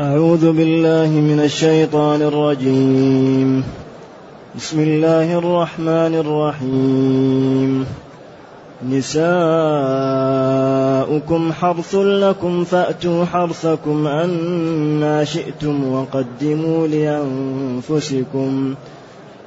أعوذ بالله من الشيطان الرجيم. بسم الله الرحمن الرحيم. نساؤكم حرث لكم فأتوا حرثكم أنا شئتم وقدموا لأنفسكم.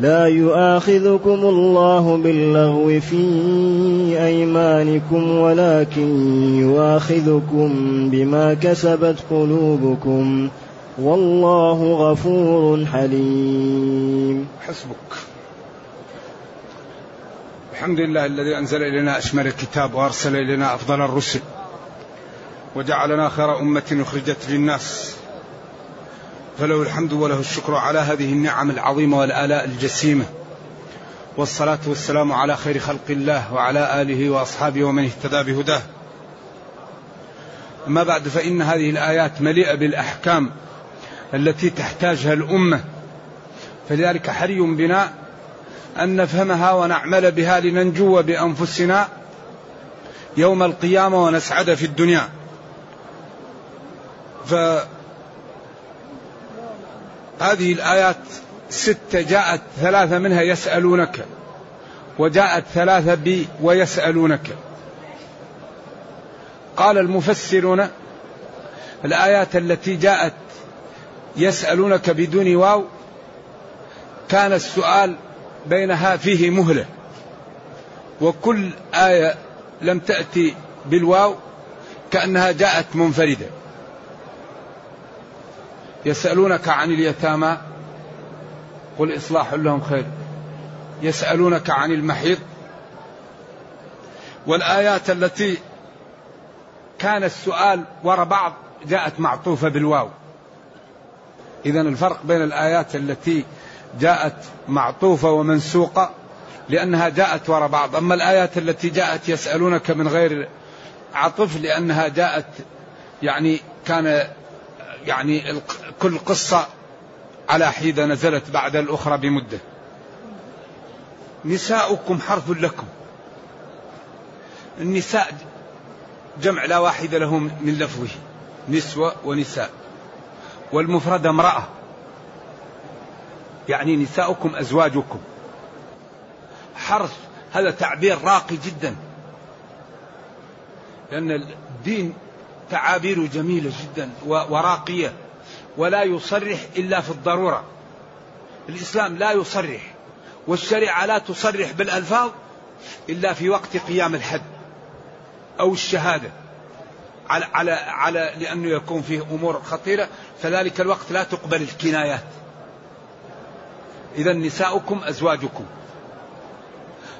لا يؤاخذكم الله باللغو في أيمانكم ولكن يؤاخذكم بما كسبت قلوبكم. والله غفور حليم. حسبك. الحمد لله الذي أنزل إلينا أشمل الكتاب وأرسل إلينا أفضل الرسل وجعلنا خير أمة أخرجت للناس. فله الحمد وله الشكر على هذه النعم العظيمة والآلاء الجسيمة. والصلاة والسلام على خير خلق الله وعلى آله وأصحابه ومن اهتدى بهداه. أما بعد فإن هذه الآيات مليئة بالأحكام التي تحتاجها الأمة. فلذلك حري بنا أن نفهمها ونعمل بها لننجو بأنفسنا يوم القيامة ونسعد في الدنيا. فهذه الآيات ستة جاءت ثلاثة منها يسألونك وجاءت ثلاثة بي ويسألونك. قال المفسرون الآيات التي جاءت يسألونك بدون واو كان السؤال بينها فيه مهلة. وكل آية لم تأتي بالواو كأنها جاءت منفردة. يسألونك عن اليتامى قل إصلاح لهم خير. يسألونك عن المحيط والآيات التي كان السؤال وراء بعض جاءت معطوفة بالواو. إذا الفرق بين الآيات التي جاءت معطوفة ومنسوقة لأنها جاءت وراء بعض. أما الآيات التي جاءت يسألونك من غير عطف لأنها جاءت يعني كان يعني كل قصة على حيدة نزلت بعد الأخرى بمدة. نساؤكم حرث لكم. النساء جمع لا واحد له من لفظه. نسوة ونساء. والمفرد امرأة. يعني نساؤكم أزواجكم. حرث هذا تعبير راقي جدا. لأن الدين تعابير جميلة جدا وراقية ولا يصرح إلا في الضرورة. الإسلام لا يصرح والشريعة لا تصرح بالألفاظ إلا في وقت قيام الحد أو الشهادة. على على على لأنه يكون فيه أمور خطيرة فذلك الوقت لا تقبل الكنايات. إذا نساؤكم أزواجكم.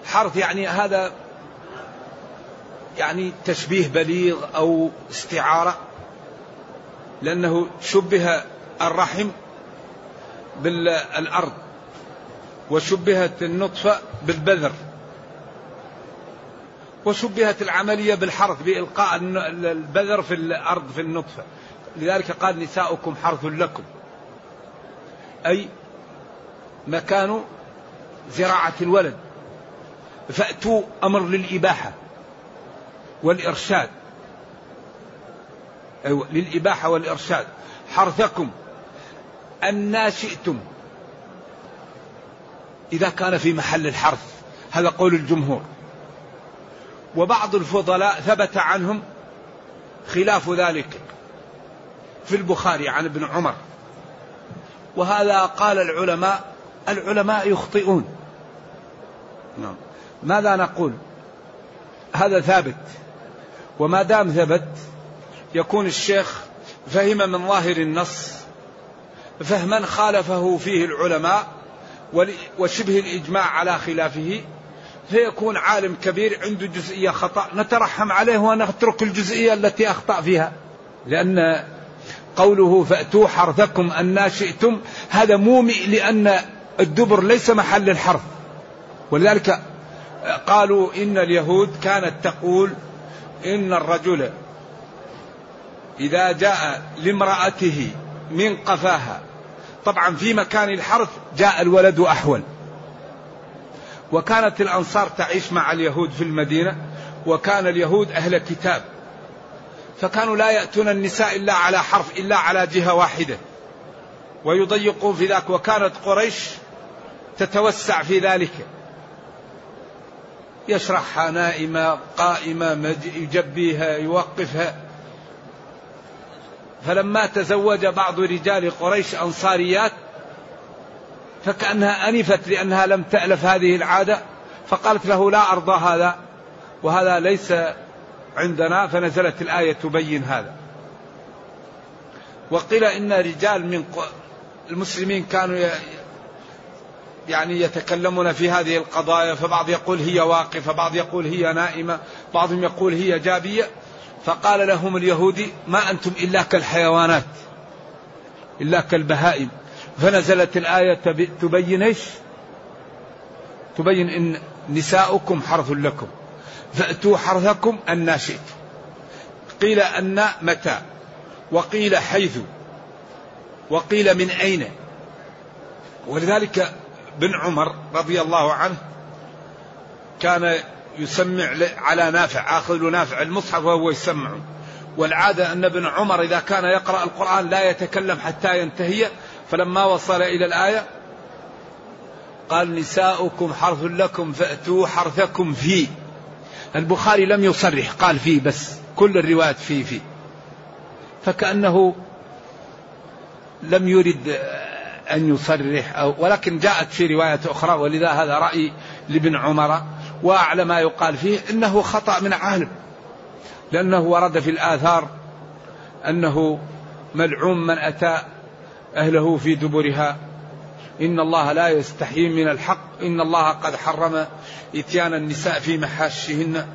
حرف يعني هذا يعني تشبيه بليغ أو استعارة لأنه شبه الرحم بالأرض وشبهت النطفة بالبذر وشبهت العملية بالحرث بإلقاء البذر في الأرض في النطفة. لذلك قال نساؤكم حرث لكم أي مكان زراعة الولد فأتوا أمر للإباحة. والإرشاد. أيوة للإباحة والإرشاد. حرثكم أن شئتم. إذا كان في محل الحرث هذا قول الجمهور. وبعض الفضلاء ثبت عنهم خلاف ذلك في البخاري عن ابن عمر. وهذا قال العلماء العلماء يخطئون. نعم. ماذا نقول؟ هذا ثابت. وما دام ثبت يكون الشيخ فهم من ظاهر النص فهما خالفه فيه العلماء وشبه الإجماع على خلافه فيكون عالم كبير عنده جزئية خطأ نترحم عليه ونترك الجزئية التي أخطأ فيها. لأن قوله فأتوا حرثكم أن شئتم هذا مومئ لأن الدبر ليس محل الحرث. ولذلك قالوا إن اليهود كانت تقول إن الرجل إذا جاء لامرأته من قفاها طبعا في مكان الحرث جاء الولد أحول. وكانت الأنصار تعيش مع اليهود في المدينة وكان اليهود أهل كتاب. فكانوا لا يأتون النساء إلا على حرف إلا على جهة واحدة. ويضيقون في ذاك وكانت قريش تتوسع في ذلك. يشرحها نائمة قائمة يجبيها يوقفها. فلما تزوج بعض رجال قريش أنصاريات فكأنها أنفت لأنها لم تألف هذه العادة فقالت له لا أرضى هذا وهذا ليس عندنا فنزلت الآية تبين هذا. وقيل إن رجال من المسلمين كانوا يعني يتكلمون في هذه القضايا فبعض يقول هي واقفة بعض يقول هي نائمة بعضهم يقول هي جابية. فقال لهم اليهودي ما أنتم إلا كالحيوانات إلا كالبهائم. فنزلت الآية تبين إيش؟ تبين إن نساؤكم حرث لكم فأتوا حرثكم أن شئتم. قيل أن متى؟ وقيل حيث وقيل من أين؟ ولذلك بن عمر رضي الله عنه كان يسمع على نافع آخذ نافع المصحف وهو يسمع والعادة أن ابن عمر إذا كان يقرأ القرآن لا يتكلم حتى ينتهي. فلما وصل إلى الآية قال نساؤكم حرث لكم فأتوا حرثكم فيه. البخاري لم يصرح قال فيه بس كل الروايات فيه فيه. فكأنه لم يرد أن يصرح أو ولكن جاءت في رواية أخرى ولذا هذا رأي لابن عمر وأعلى ما يقال فيه إنه خطأ من عالم لأنه ورد في الآثار أنه ملعون من أتى أهله في دبرها. إن الله لا يستحيي من الحق إن الله قد حرم إتيان النساء في محاشهن.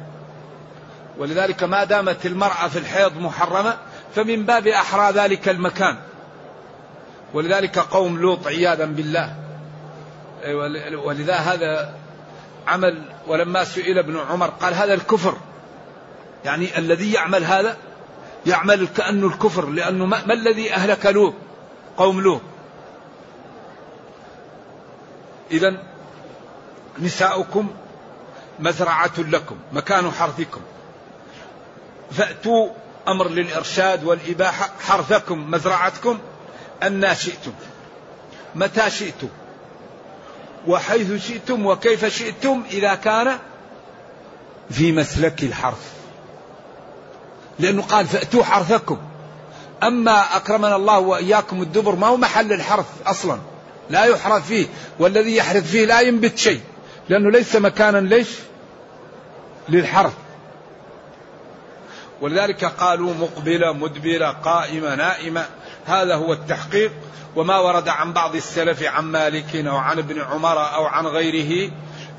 ولذلك ما دامت المرأة في الحيض محرمة فمن باب أحرى ذلك المكان. ولذلك قوم لوط عياذا بالله. ولذا هذا عمل ولما سئل ابن عمر قال هذا الكفر. يعني الذي يعمل هذا؟ يعمل كأنه الكفر لأنه ما, ما الذي أهلك لوط؟ قوم لوط. إذا نساؤكم مزرعة لكم مكان حرثكم. فأتوا أمر للإرشاد والإباحة حرثكم مزرعتكم. أن شئتم. متى شئتم؟ وحيث شئتم وكيف شئتم إذا كان في مسلك الحرث. لأنه قال فأتوا حرثكم. أما أكرمنا الله وإياكم الدبر ما هو محل الحرث أصلا. لا يحرث فيه. والذي يحرث فيه لا ينبت شيء. لأنه ليس مكانا ليش؟ للحرث. ولذلك قالوا مقبلة مدبرة قائمة نائمة. هذا هو التحقيق وما ورد عن بعض السلف عن مالك أو عن ابن عمر أو عن غيره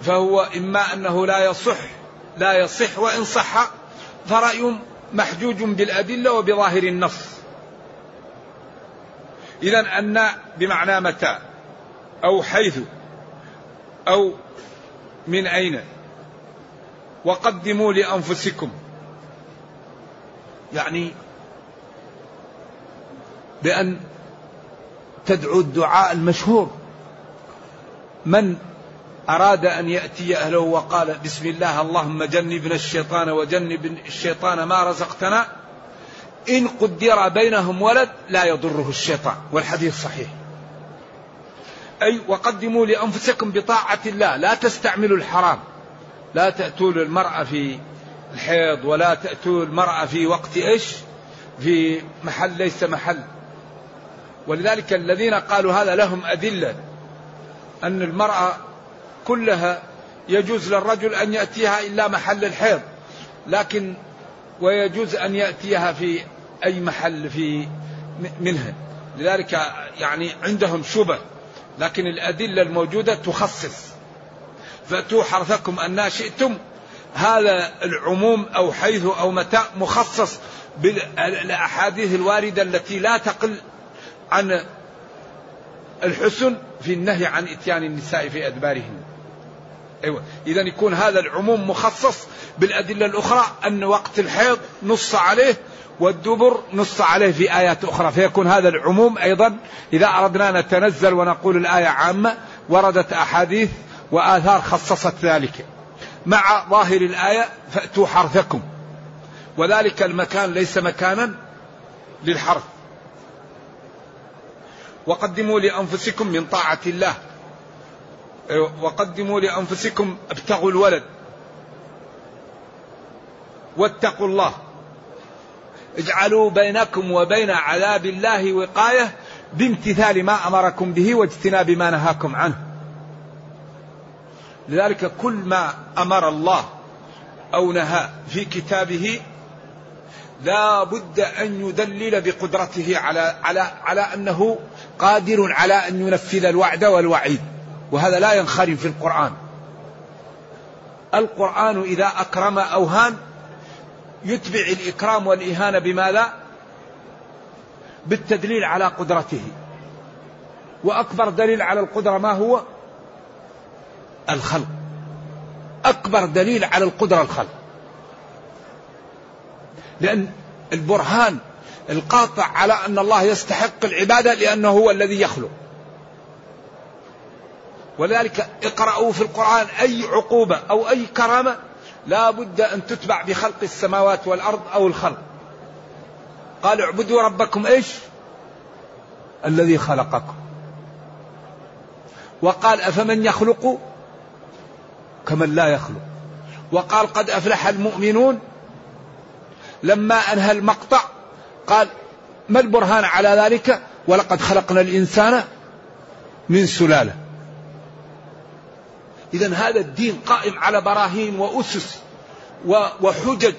فهو إما أنه لا يصح لا يصح وإن صح فرأي محجوج بالأدلة وبظاهر النص. إذا أن بمعنى متى؟ أو حيث؟ أو من أين؟ وقدموا لأنفسكم. يعني بأن تدعو الدعاء المشهور. من أراد أن يأتي أهله وقال بسم الله اللهم جنبنا الشيطان وجنب الشيطان ما رزقتنا إن قدر بينهم ولد لا يضره الشيطان والحديث صحيح. أي وقدموا لأنفسكم بطاعة الله لا تستعملوا الحرام لا تأتوا المرأة في الحيض ولا تأتوا المرأة في وقت إيش؟ في محل ليس محل. ولذلك الذين قالوا هذا لهم أدلة أن المرأة كلها يجوز للرجل أن يأتيها إلا محل الحيض لكن ويجوز أن يأتيها في أي محل في منها. لذلك يعني عندهم شبه لكن الأدلة الموجودة تخصص. فأتوا حرثكم أن شئتم هذا العموم أو حيث أو متى مخصص بالأحاديث الواردة التي لا تقل عن الحسن في النهي عن إتيان النساء في أدبارهن أيوة. إذا يكون هذا العموم مخصص بالأدلة الأخرى أن وقت الحيض نص عليه والدبر نص عليه في آيات أخرى. فيكون هذا العموم أيضا إذا أردنا نتنزل ونقول الآية عامة وردت أحاديث وآثار خصصت ذلك. مع ظاهر الآية فأتوا حرثكم. وذلك المكان ليس مكانا للحرث. وقدموا لأنفسكم من طاعة الله. وقدموا لأنفسكم ابتغوا الولد. واتقوا الله. اجعلوا بينكم وبين عذاب الله وقاية بامتثال ما أمركم به واجتناب ما نهاكم عنه. لذلك كل ما أمر الله أو نهى في كتابه لا بد أن يدلل بقدرته على على على أنه قادر على أن ينفذ الوعد والوعيد. وهذا لا ينخرم في القرآن. القرآن إذا أكرم أو هان يتبع الإكرام والإهانة بماذا؟ بالتدليل على قدرته. وأكبر دليل على القدرة ما هو؟ الخلق. أكبر دليل على القدرة الخلق. لأن البرهان القاطع على أن الله يستحق العبادة لأنه هو الذي يخلق. ولذلك اقرأوا في القرآن أي عقوبة أو أي كرامة لا بد أن تتبع بخلق السماوات والأرض أو الخلق. قال اعبدوا ربكم إيش؟ الذي خلقكم. وقال أفمن يخلق؟ كمن لا يخلق. وقال قد أفلح المؤمنون؟ لما أنهى المقطع قال ما البرهان على ذلك؟ ولقد خلقنا الإنسان من سلالة. إذا هذا الدين قائم على براهين وأسس وحجج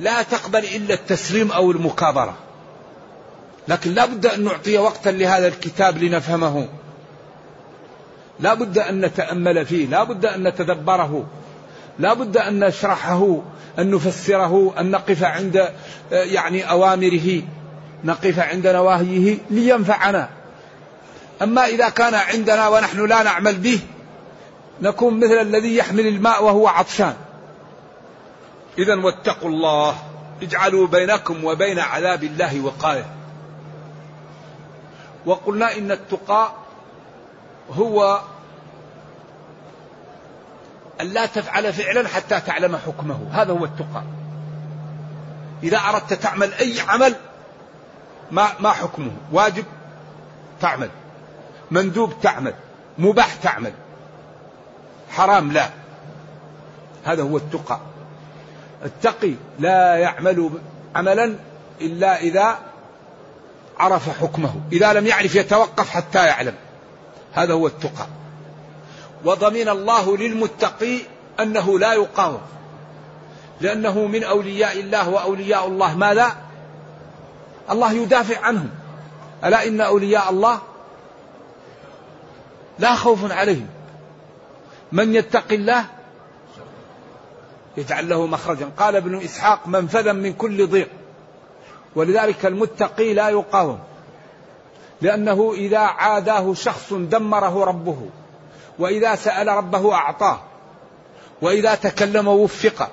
لا تقبل إلا التسليم أو المكابرة. لكن لا بد أن نعطي وقتا لهذا الكتاب لنفهمه. لا بد أن نتأمل فيه لا بد أن نتدبره. لا بد أن نشرحه أن نفسره أن نقف عند يعني أوامره نقف عند نواهيه لينفعنا. أما إذا كان عندنا ونحن لا نعمل به نكون مثل الذي يحمل الماء وهو عطشان. إذا واتقوا الله اجعلوا بينكم وبين عذاب الله وقاية. وقلنا إن التقى هو أن لا تفعل فعلا حتى تعلم حكمه. هذا هو التقى. إذا أردت تعمل أي عمل ما ما حكمه. واجب تعمل مندوب تعمل مباح تعمل. حرام لا. هذا هو التقى. التقي لا يعمل عملا إلا إذا عرف حكمه إذا لم يعرف يتوقف حتى يعلم. هذا هو التقى. وضمن الله للمتقي أنه لا يقاوم لأنه من أولياء الله وأولياء الله. ماذا؟ الله يدافع عنهم. ألا إن أولياء الله لا خوف عليهم. من يتق الله يجعل له مخرجا. قال ابن إسحاق منفذا من كل ضيق. ولذلك المتقي لا يقاوم. لأنه إذا عاداه شخص دمره ربه. وإذا سأل ربه أعطاه. وإذا تكلم وفق.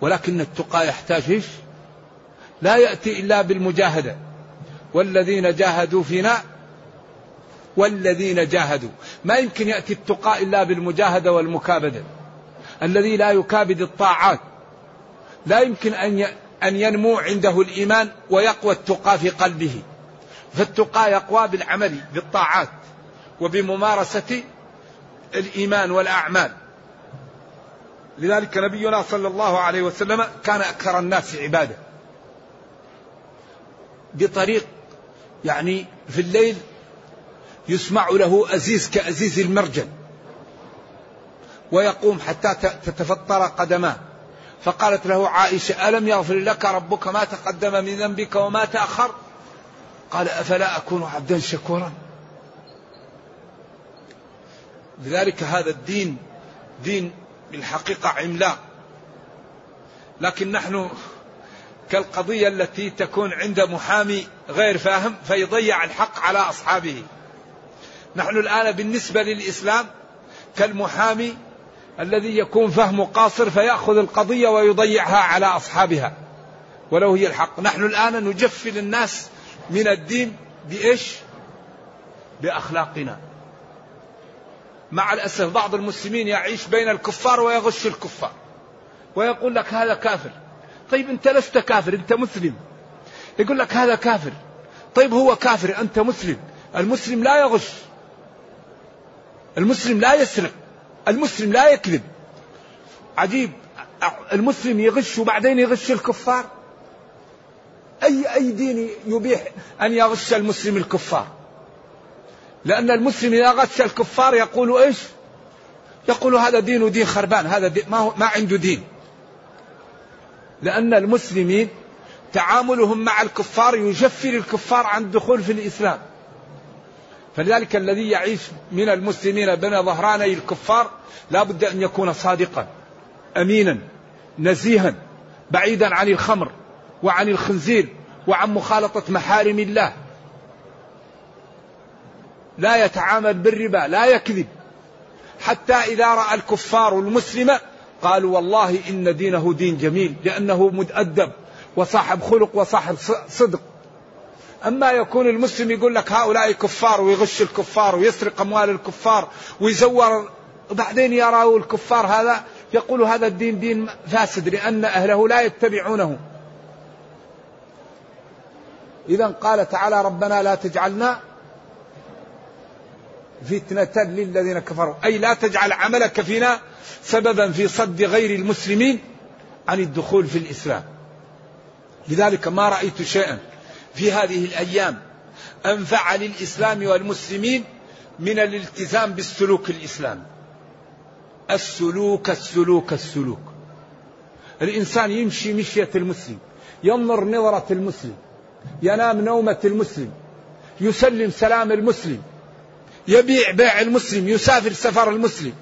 ولكن التقى يحتاج إيش؟ لا يأتي إلا بالمجاهدة. والذين جاهدوا فينا والذين جاهدوا. ما يمكن يأتي التقى إلا بالمجاهدة والمكابدة. الذي لا يكابد الطاعات. لا يمكن أن أن ينمو عنده الإيمان ويقوى التقى في قلبه. فالتقى يقوى بالعمل بالطاعات. وبممارسة الإيمان والأعمال. لذلك نبينا صلى الله عليه وسلم كان أكثر الناس عبادة. بطريق يعني في الليل يسمع له أزيز كأزيز المرجل. ويقوم حتى تتفطر قدماه. فقالت له عائشة ألم يغفر لك ربك ما تقدم من ذنبك وما تأخر؟ قال أفلا أكون عبدا شكورا؟ لذلك هذا الدين دين بالحقيقة عملاق. لكن نحن كالقضية التي تكون عند محامي غير فاهم فيضيع الحق على أصحابه. نحن الآن بالنسبة للإسلام كالمحامي الذي يكون فهمه قاصر فيأخذ القضية ويضيعها على أصحابها. ولو هي الحق. نحن الآن نجفل الناس من الدين بإيش؟ بأخلاقنا. مع الأسف بعض المسلمين يعيش بين الكفار ويغش الكفار. ويقول لك هذا كافر. طيب أنت لست كافر أنت مسلم. يقول لك هذا كافر. طيب هو كافر أنت مسلم. المسلم لا يغش. المسلم لا يسرق. المسلم لا يكذب. عجيب. المسلم يغش وبعدين يغش الكفار؟ أي أي دين يبيح أن يغش المسلم الكفار؟ لأن المسلم إذا غش الكفار يقول إيش؟ يقول هذا دين ودين خربان هذا دين ما, هو ما عنده دين. لأن المسلمين تعاملهم مع الكفار يجفر الكفار عن الدخول في الإسلام. فلذلك الذي يعيش من المسلمين بين ظهراني الكفار لا بد أن يكون صادقا أمينا نزيها بعيدا عن الخمر وعن الخنزير وعن مخالطة محارم الله. لا يتعامل بالربا لا يكذب. حتى إذا رأى الكفار المسلم قالوا والله إن دينه دين جميل لأنه متأدب وصاحب خلق وصاحب صدق. أما يكون المسلم يقول لك هؤلاء كفار ويغش الكفار ويسرق أموال الكفار ويزور وبعدين يراه الكفار هذا يقول هذا الدين دين فاسد لأن أهله لا يتبعونه. إذا قال تعالى ربنا لا تجعلنا فتنة للذين كفروا. أي لا تجعل عملك فينا سببا في صد غير المسلمين عن الدخول في الإسلام. لذلك ما رأيت شيئا في هذه الأيام أنفع للإسلام والمسلمين من الالتزام بالسلوك الإسلامي السلوك السلوك السلوك. الإنسان يمشي مشية المسلم ينظر نظرة المسلم ينام نومة المسلم يسلم سلام المسلم يبيع بيع المسلم يسافر سفر المسلم.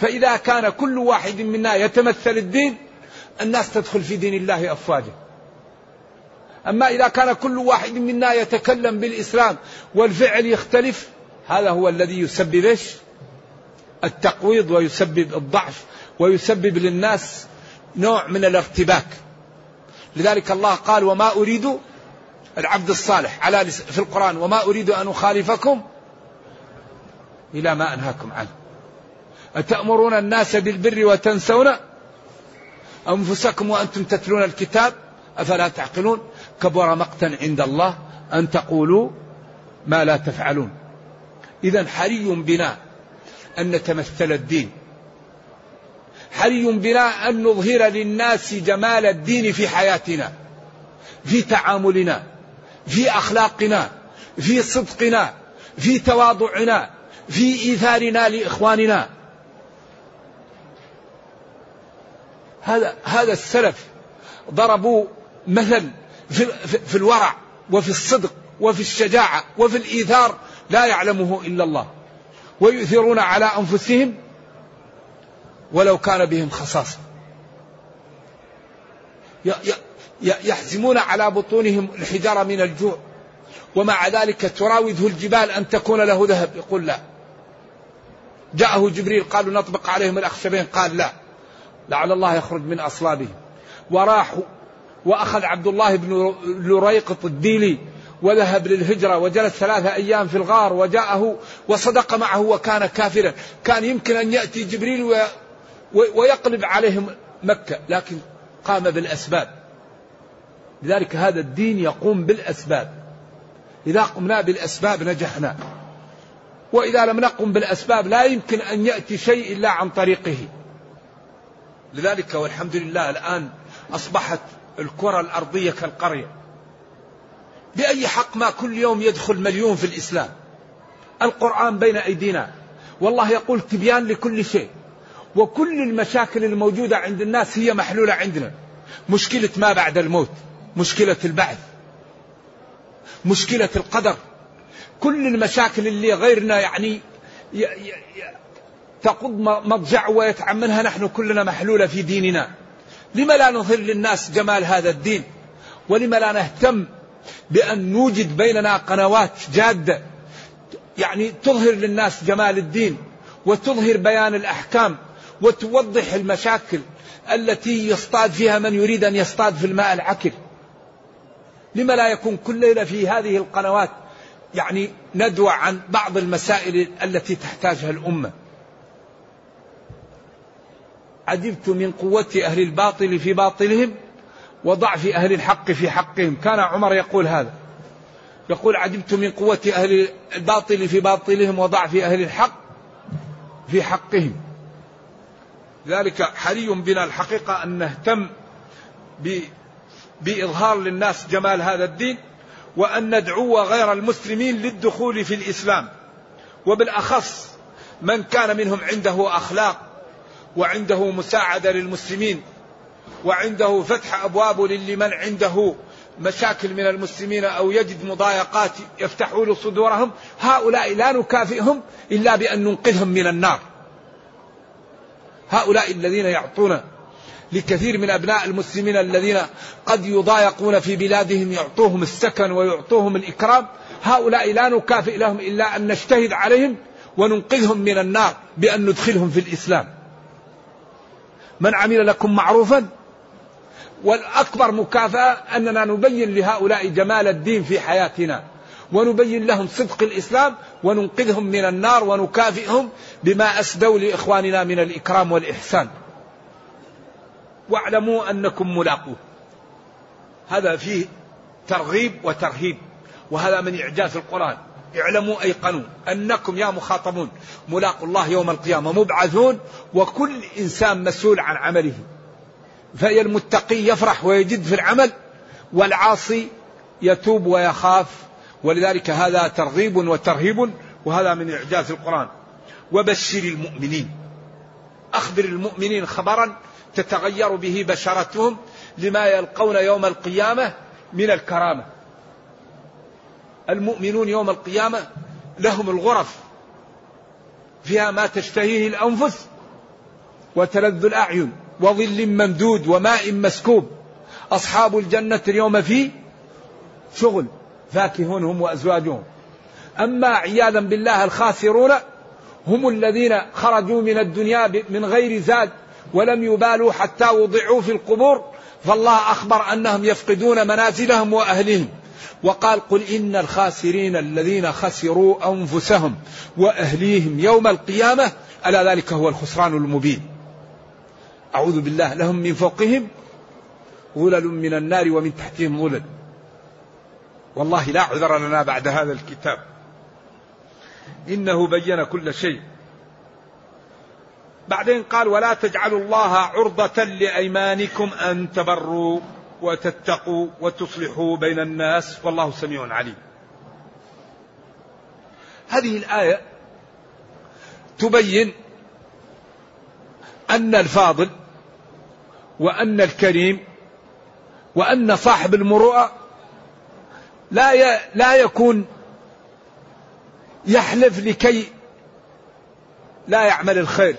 فإذا كان كل واحد منا يتمثل الدين الناس تدخل في دين الله أفواجا. أما إذا كان كل واحد منا يتكلم بالإسلام والفعل يختلف هذا هو الذي يسبب إيش؟ التقويض ويسبب الضعف ويسبب للناس نوع من الارتباك. لذلك الله قال وما أريد العبد الصالح. على في القرآن وما أريد أن أخالفكم إلى ما أنهاكم عنه. أتأمرون الناس بالبر وتنسون أنفسكم وأنتم تتلون الكتاب؟ أفلا تعقلون؟ كبر مقتا عند الله أن تقولوا ما لا تفعلون. إذا حري بنا أن نتمثل الدين. حري بنا أن نظهر للناس جمال الدين في حياتنا في تعاملنا في أخلاقنا في صدقنا في تواضعنا في إيثارنا لإخواننا. هذا هذا السلف ضربوا مثل في, في الورع وفي الصدق وفي الشجاعة وفي الإيثار لا يعلمه إلا الله. ويؤثرون على أنفسهم ولو كان بهم خصاصة. يحزمون على بطونهم الحجارة من الجوع. ومع ذلك تراوده الجبال أن تكون له ذهب. يقول لا. جاءه جبريل قالوا نطبق عليهم الأخشبين؟ قال لا. لعل الله يخرج من أصلابهم. وراح وأخذ عبد الله بن لريقط الديلي وذهب للهجرة وجلس ثلاثة أيام في الغار وجاءه وصدق معه وكان كافرا. كان يمكن أن يأتي جبريل ويقلب عليهم مكة لكن قام بالأسباب. لذلك هذا الدين يقوم بالأسباب. إذا قمنا بالأسباب نجحنا. وإذا لم نقم بالأسباب لا يمكن أن يأتي شيء إلا عن طريقه. لذلك والحمد لله الآن أصبحت الكرة الأرضية كالقرية. بأي حق ما كل يوم يدخل مليون في الإسلام؟ القرآن بين أيدينا. والله يقول تبيان لكل شيء. وكل المشاكل الموجودة عند الناس هي محلولة عندنا. مشكلة ما بعد الموت. مشكلة البعث. مشكلة القدر. كل المشاكل اللي غيرنا يعني تقض مضجع ويتعملها نحن كلنا محلولة في ديننا. لما لا نظهر للناس جمال هذا الدين؟ ولما لا نهتم بأن نوجد بيننا قنوات جادة؟ يعني تظهر للناس جمال الدين وتظهر بيان الأحكام وتوضح المشاكل التي يصطاد فيها من يريد أن يصطاد في الماء العكر. لما لا يكون كل ليلة في هذه القنوات يعني ندوى عن بعض المسائل التي تحتاجها الأمة. عجبت من قوة أهل الباطل في باطلهم وضعف أهل الحق في حقهم. كان عمر يقول هذا. يقول عجبت من قوة أهل الباطل في باطلهم وضعف أهل الحق في حقهم. ذلك حري بنا الحقيقة أن نهتم بإظهار للناس جمال هذا الدين. وأن ندعو غير المسلمين للدخول في الإسلام. وبالأخص من كان منهم عنده أخلاق وعنده مساعدة للمسلمين وعنده فتح أبواب لمن عنده مشاكل من المسلمين أو يجد مضايقات يفتحون صدورهم هؤلاء لا نكافئهم إلا بأن ننقذهم من النار. هؤلاء الذين يعطون لكثير من أبناء المسلمين الذين قد يضايقون في بلادهم يعطوهم السكن ويعطوهم الإكرام. هؤلاء لا نكافئ لهم إلا أن نجتهد عليهم وننقذهم من النار بأن ندخلهم في الإسلام. من عمل لكم معروفا؟ والأكبر مكافأة أننا نبين لهؤلاء جمال الدين في حياتنا ونبين لهم صدق الإسلام وننقذهم من النار ونكافئهم بما أسدوا لإخواننا من الإكرام والإحسان. واعلموا أنكم ملاقوه. هذا فيه ترغيب وترهيب وهذا من إعجاز القرآن. اعلموا أيقنوا أنكم يا مخاطبون ملاقوا الله يوم القيامة مبعثون وكل إنسان مسؤول عن عمله. فهي المتقي يفرح ويجد في العمل والعاصي يتوب ويخاف. ولذلك هذا ترغيب وترهيب وهذا من إعجاز القرآن. وبشر المؤمنين. أخبر المؤمنين خبرا تتغير به بشرتهم لما يلقون يوم القيامة من الكرامة. المؤمنون يوم القيامة لهم الغرف فيها ما تشتهيه الأنفس وتلذ الأعين وظل ممدود وماء مسكوب. أصحاب الجنة اليوم في شغل فاكهون هم وأزواجهم. أما عياذا بالله الخاسرون هم الذين خرجوا من الدنيا من غير زاد ولم يبالوا حتى وضعوا في القبور فالله أخبر أنهم يفقدون منازلهم وأهلهم. وقال قل إن الخاسرين الذين خسروا أنفسهم وأهليهم يوم القيامة ألا ذلك هو الخسران المبين. أعوذ بالله لهم من فوقهم ظلل من النار ومن تحتهم ظلل. والله لا عذر لنا بعد هذا الكتاب. إنه بين كل شيء. بعدين قال ولا تجعلوا الله عرضة لأيمانكم أن تبروا وتتقوا وتصلحوا بين الناس والله سميع عليم. هذه الآية تبين أن الفاضل وأن الكريم وأن صاحب المروءة لا لا يكون يحلف لكي لا يعمل الخير.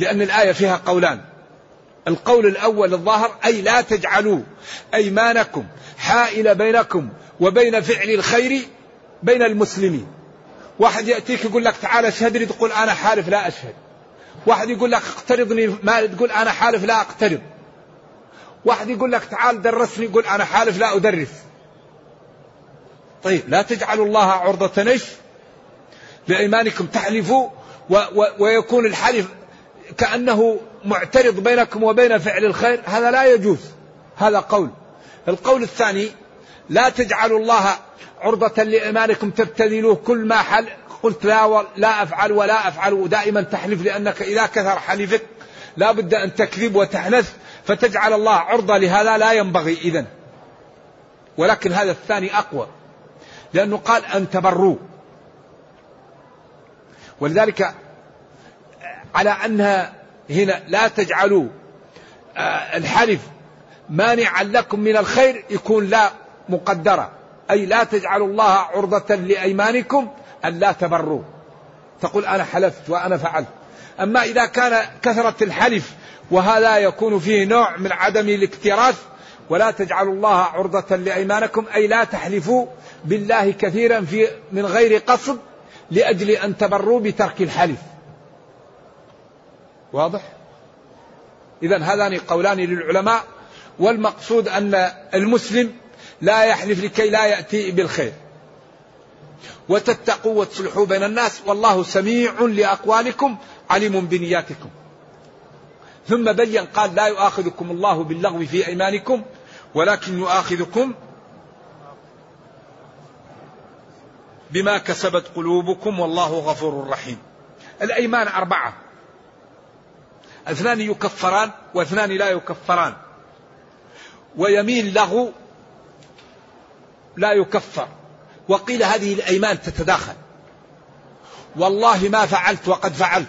لأن الآية فيها قولان. القول الأول الظاهر أي لا تجعلوا أيمانكم حائل بينكم وبين فعل الخير بين المسلمين. واحد يأتيك يقول لك تعال أشهد لي تقول أنا حالف لا أشهد. واحد يقول لك اقترضني مال تقول أنا حالف لا أقترض. واحد يقول لك تعال درسني يقول أنا حالف لا أدرس. طيب لا تجعلوا الله عرضة إيش؟ لأيمانكم تحلفوا و و ويكون الحلف كأنه معترض بينكم وبين فعل الخير هذا لا يجوز. هذا قول. القول الثاني لا تجعلوا الله عرضة لإيمانكم تبتذلوه كل ما حل قلت لا لا أفعل ولا أفعل ودائما تحلف لأنك إذا كثر حلفك لا بد أن تكذب وتحنث فتجعل الله عرضة لهذا لا ينبغي إذن. ولكن هذا الثاني أقوى لأنه قال أن تبروا ولذلك على أنها هنا لا تجعلوا آه، الحلف مانعا لكم من الخير يكون لا مقدرة. أي لا تجعلوا الله عرضة لأيمانكم أن لا تبروا. تقول أنا حلفت وأنا فعلت. أما إذا كان كثرة الحلف وهذا يكون فيه نوع من عدم الاكتراث ولا تجعلوا الله عرضة لأيمانكم أي لا تحلفوا بالله كثيرا في من غير قصد لأجل أن تبروا بترك الحلف. واضح؟ إذا هذان قولان للعلماء والمقصود أن المسلم لا يحلف لكي لا يأتي بالخير. وتتقوا وتصلحوا بين الناس والله سميع لأقوالكم عليم بنياتكم. ثم بين قال لا يؤاخذكم الله باللغو في أيمانكم ولكن يؤاخذكم بما كسبت قلوبكم والله غفور رحيم. الأيمان أربعة. اثنان يكفران واثنان لا يكفران. ويمين له لا يكفر. وقيل هذه الأيمان تتداخل. والله ما فعلت وقد فعلت.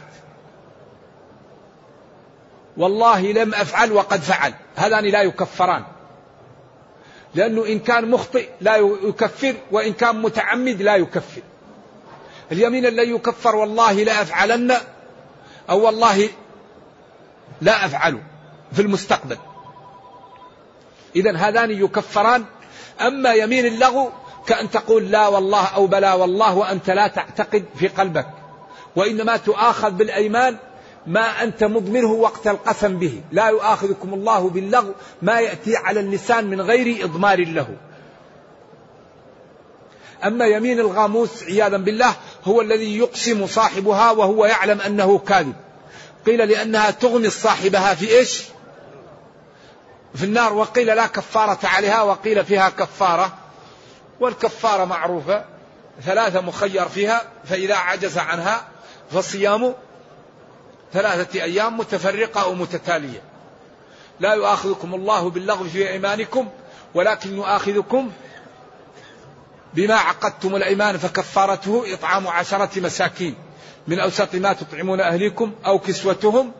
والله لم أفعل وقد فعل. هذان لا يكفران. لأنه إن كان مخطئ لا يكفر وإن كان متعمد لا يكفر. اليمين الذي يكفر والله لا افعلن أو والله لا أفعله في المستقبل. إذا هذان يكفران. أما يمين اللغو كأن تقول لا والله أو بلا والله وأنت لا تعتقد في قلبك. وإنما تؤاخذ بالأيمان ما أنت مضمره وقت القسم به. لا يؤاخذكم الله باللغو ما يأتي على اللسان من غير إضمار له. أما يمين الغاموس عياذا بالله هو الذي يقسم صاحبها وهو يعلم أنه كاذب. قيل لأنها تغمي صاحبها في إيش؟ في النار وقيل لا كفارة عليها وقيل فيها كفارة والكفارة معروفة ثلاثة مخير فيها فإذا عجز عنها فصيام ثلاثة أيام متفرقة أو متتالية. لا يؤاخذكم الله باللغو في أيمانكم ولكن يؤاخذكم بما عقدتم الأيمان فكفارته إطعام عشرة مساكين. من أوسط ما تطعمون أهليكم أو كسوتهم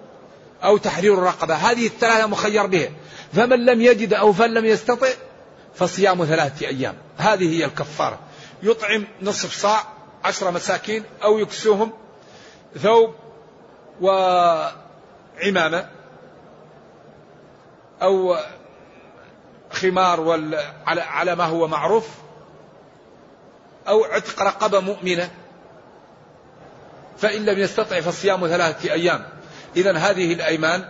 أو تحرير الرقبة. هذه الثلاثة مخير بها. فمن لم يجد أو فمن لم يستطع فصيام ثلاثة أيام. هذه هي الكفارة. يطعم نصف صاع عشر مساكين أو يكسوهم ثوب وعمامة أو خمار على ما هو معروف أو عتق رقبة مؤمنة. فإن لم يستطع فصيام ثلاثة أيام. إذا هذه الأيمان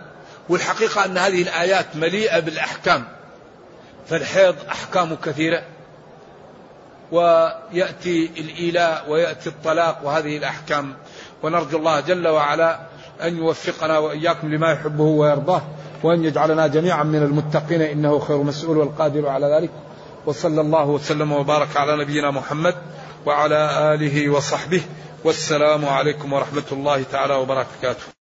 والحقيقة أن هذه الآيات مليئة بالأحكام. فالحيض أحكام كثيرة. ويأتي الإيلاء ويأتي الطلاق وهذه الأحكام. ونرجو الله جل وعلا أن يوفقنا وإياكم لما يحبه ويرضاه وأن يجعلنا جميعا من المتقين. إنه خير مسؤول والقادر على ذلك. وصلى الله وسلم وبارك على نبينا محمد وعلى آله وصحبه. والسلام عليكم ورحمة الله تعالى وبركاته.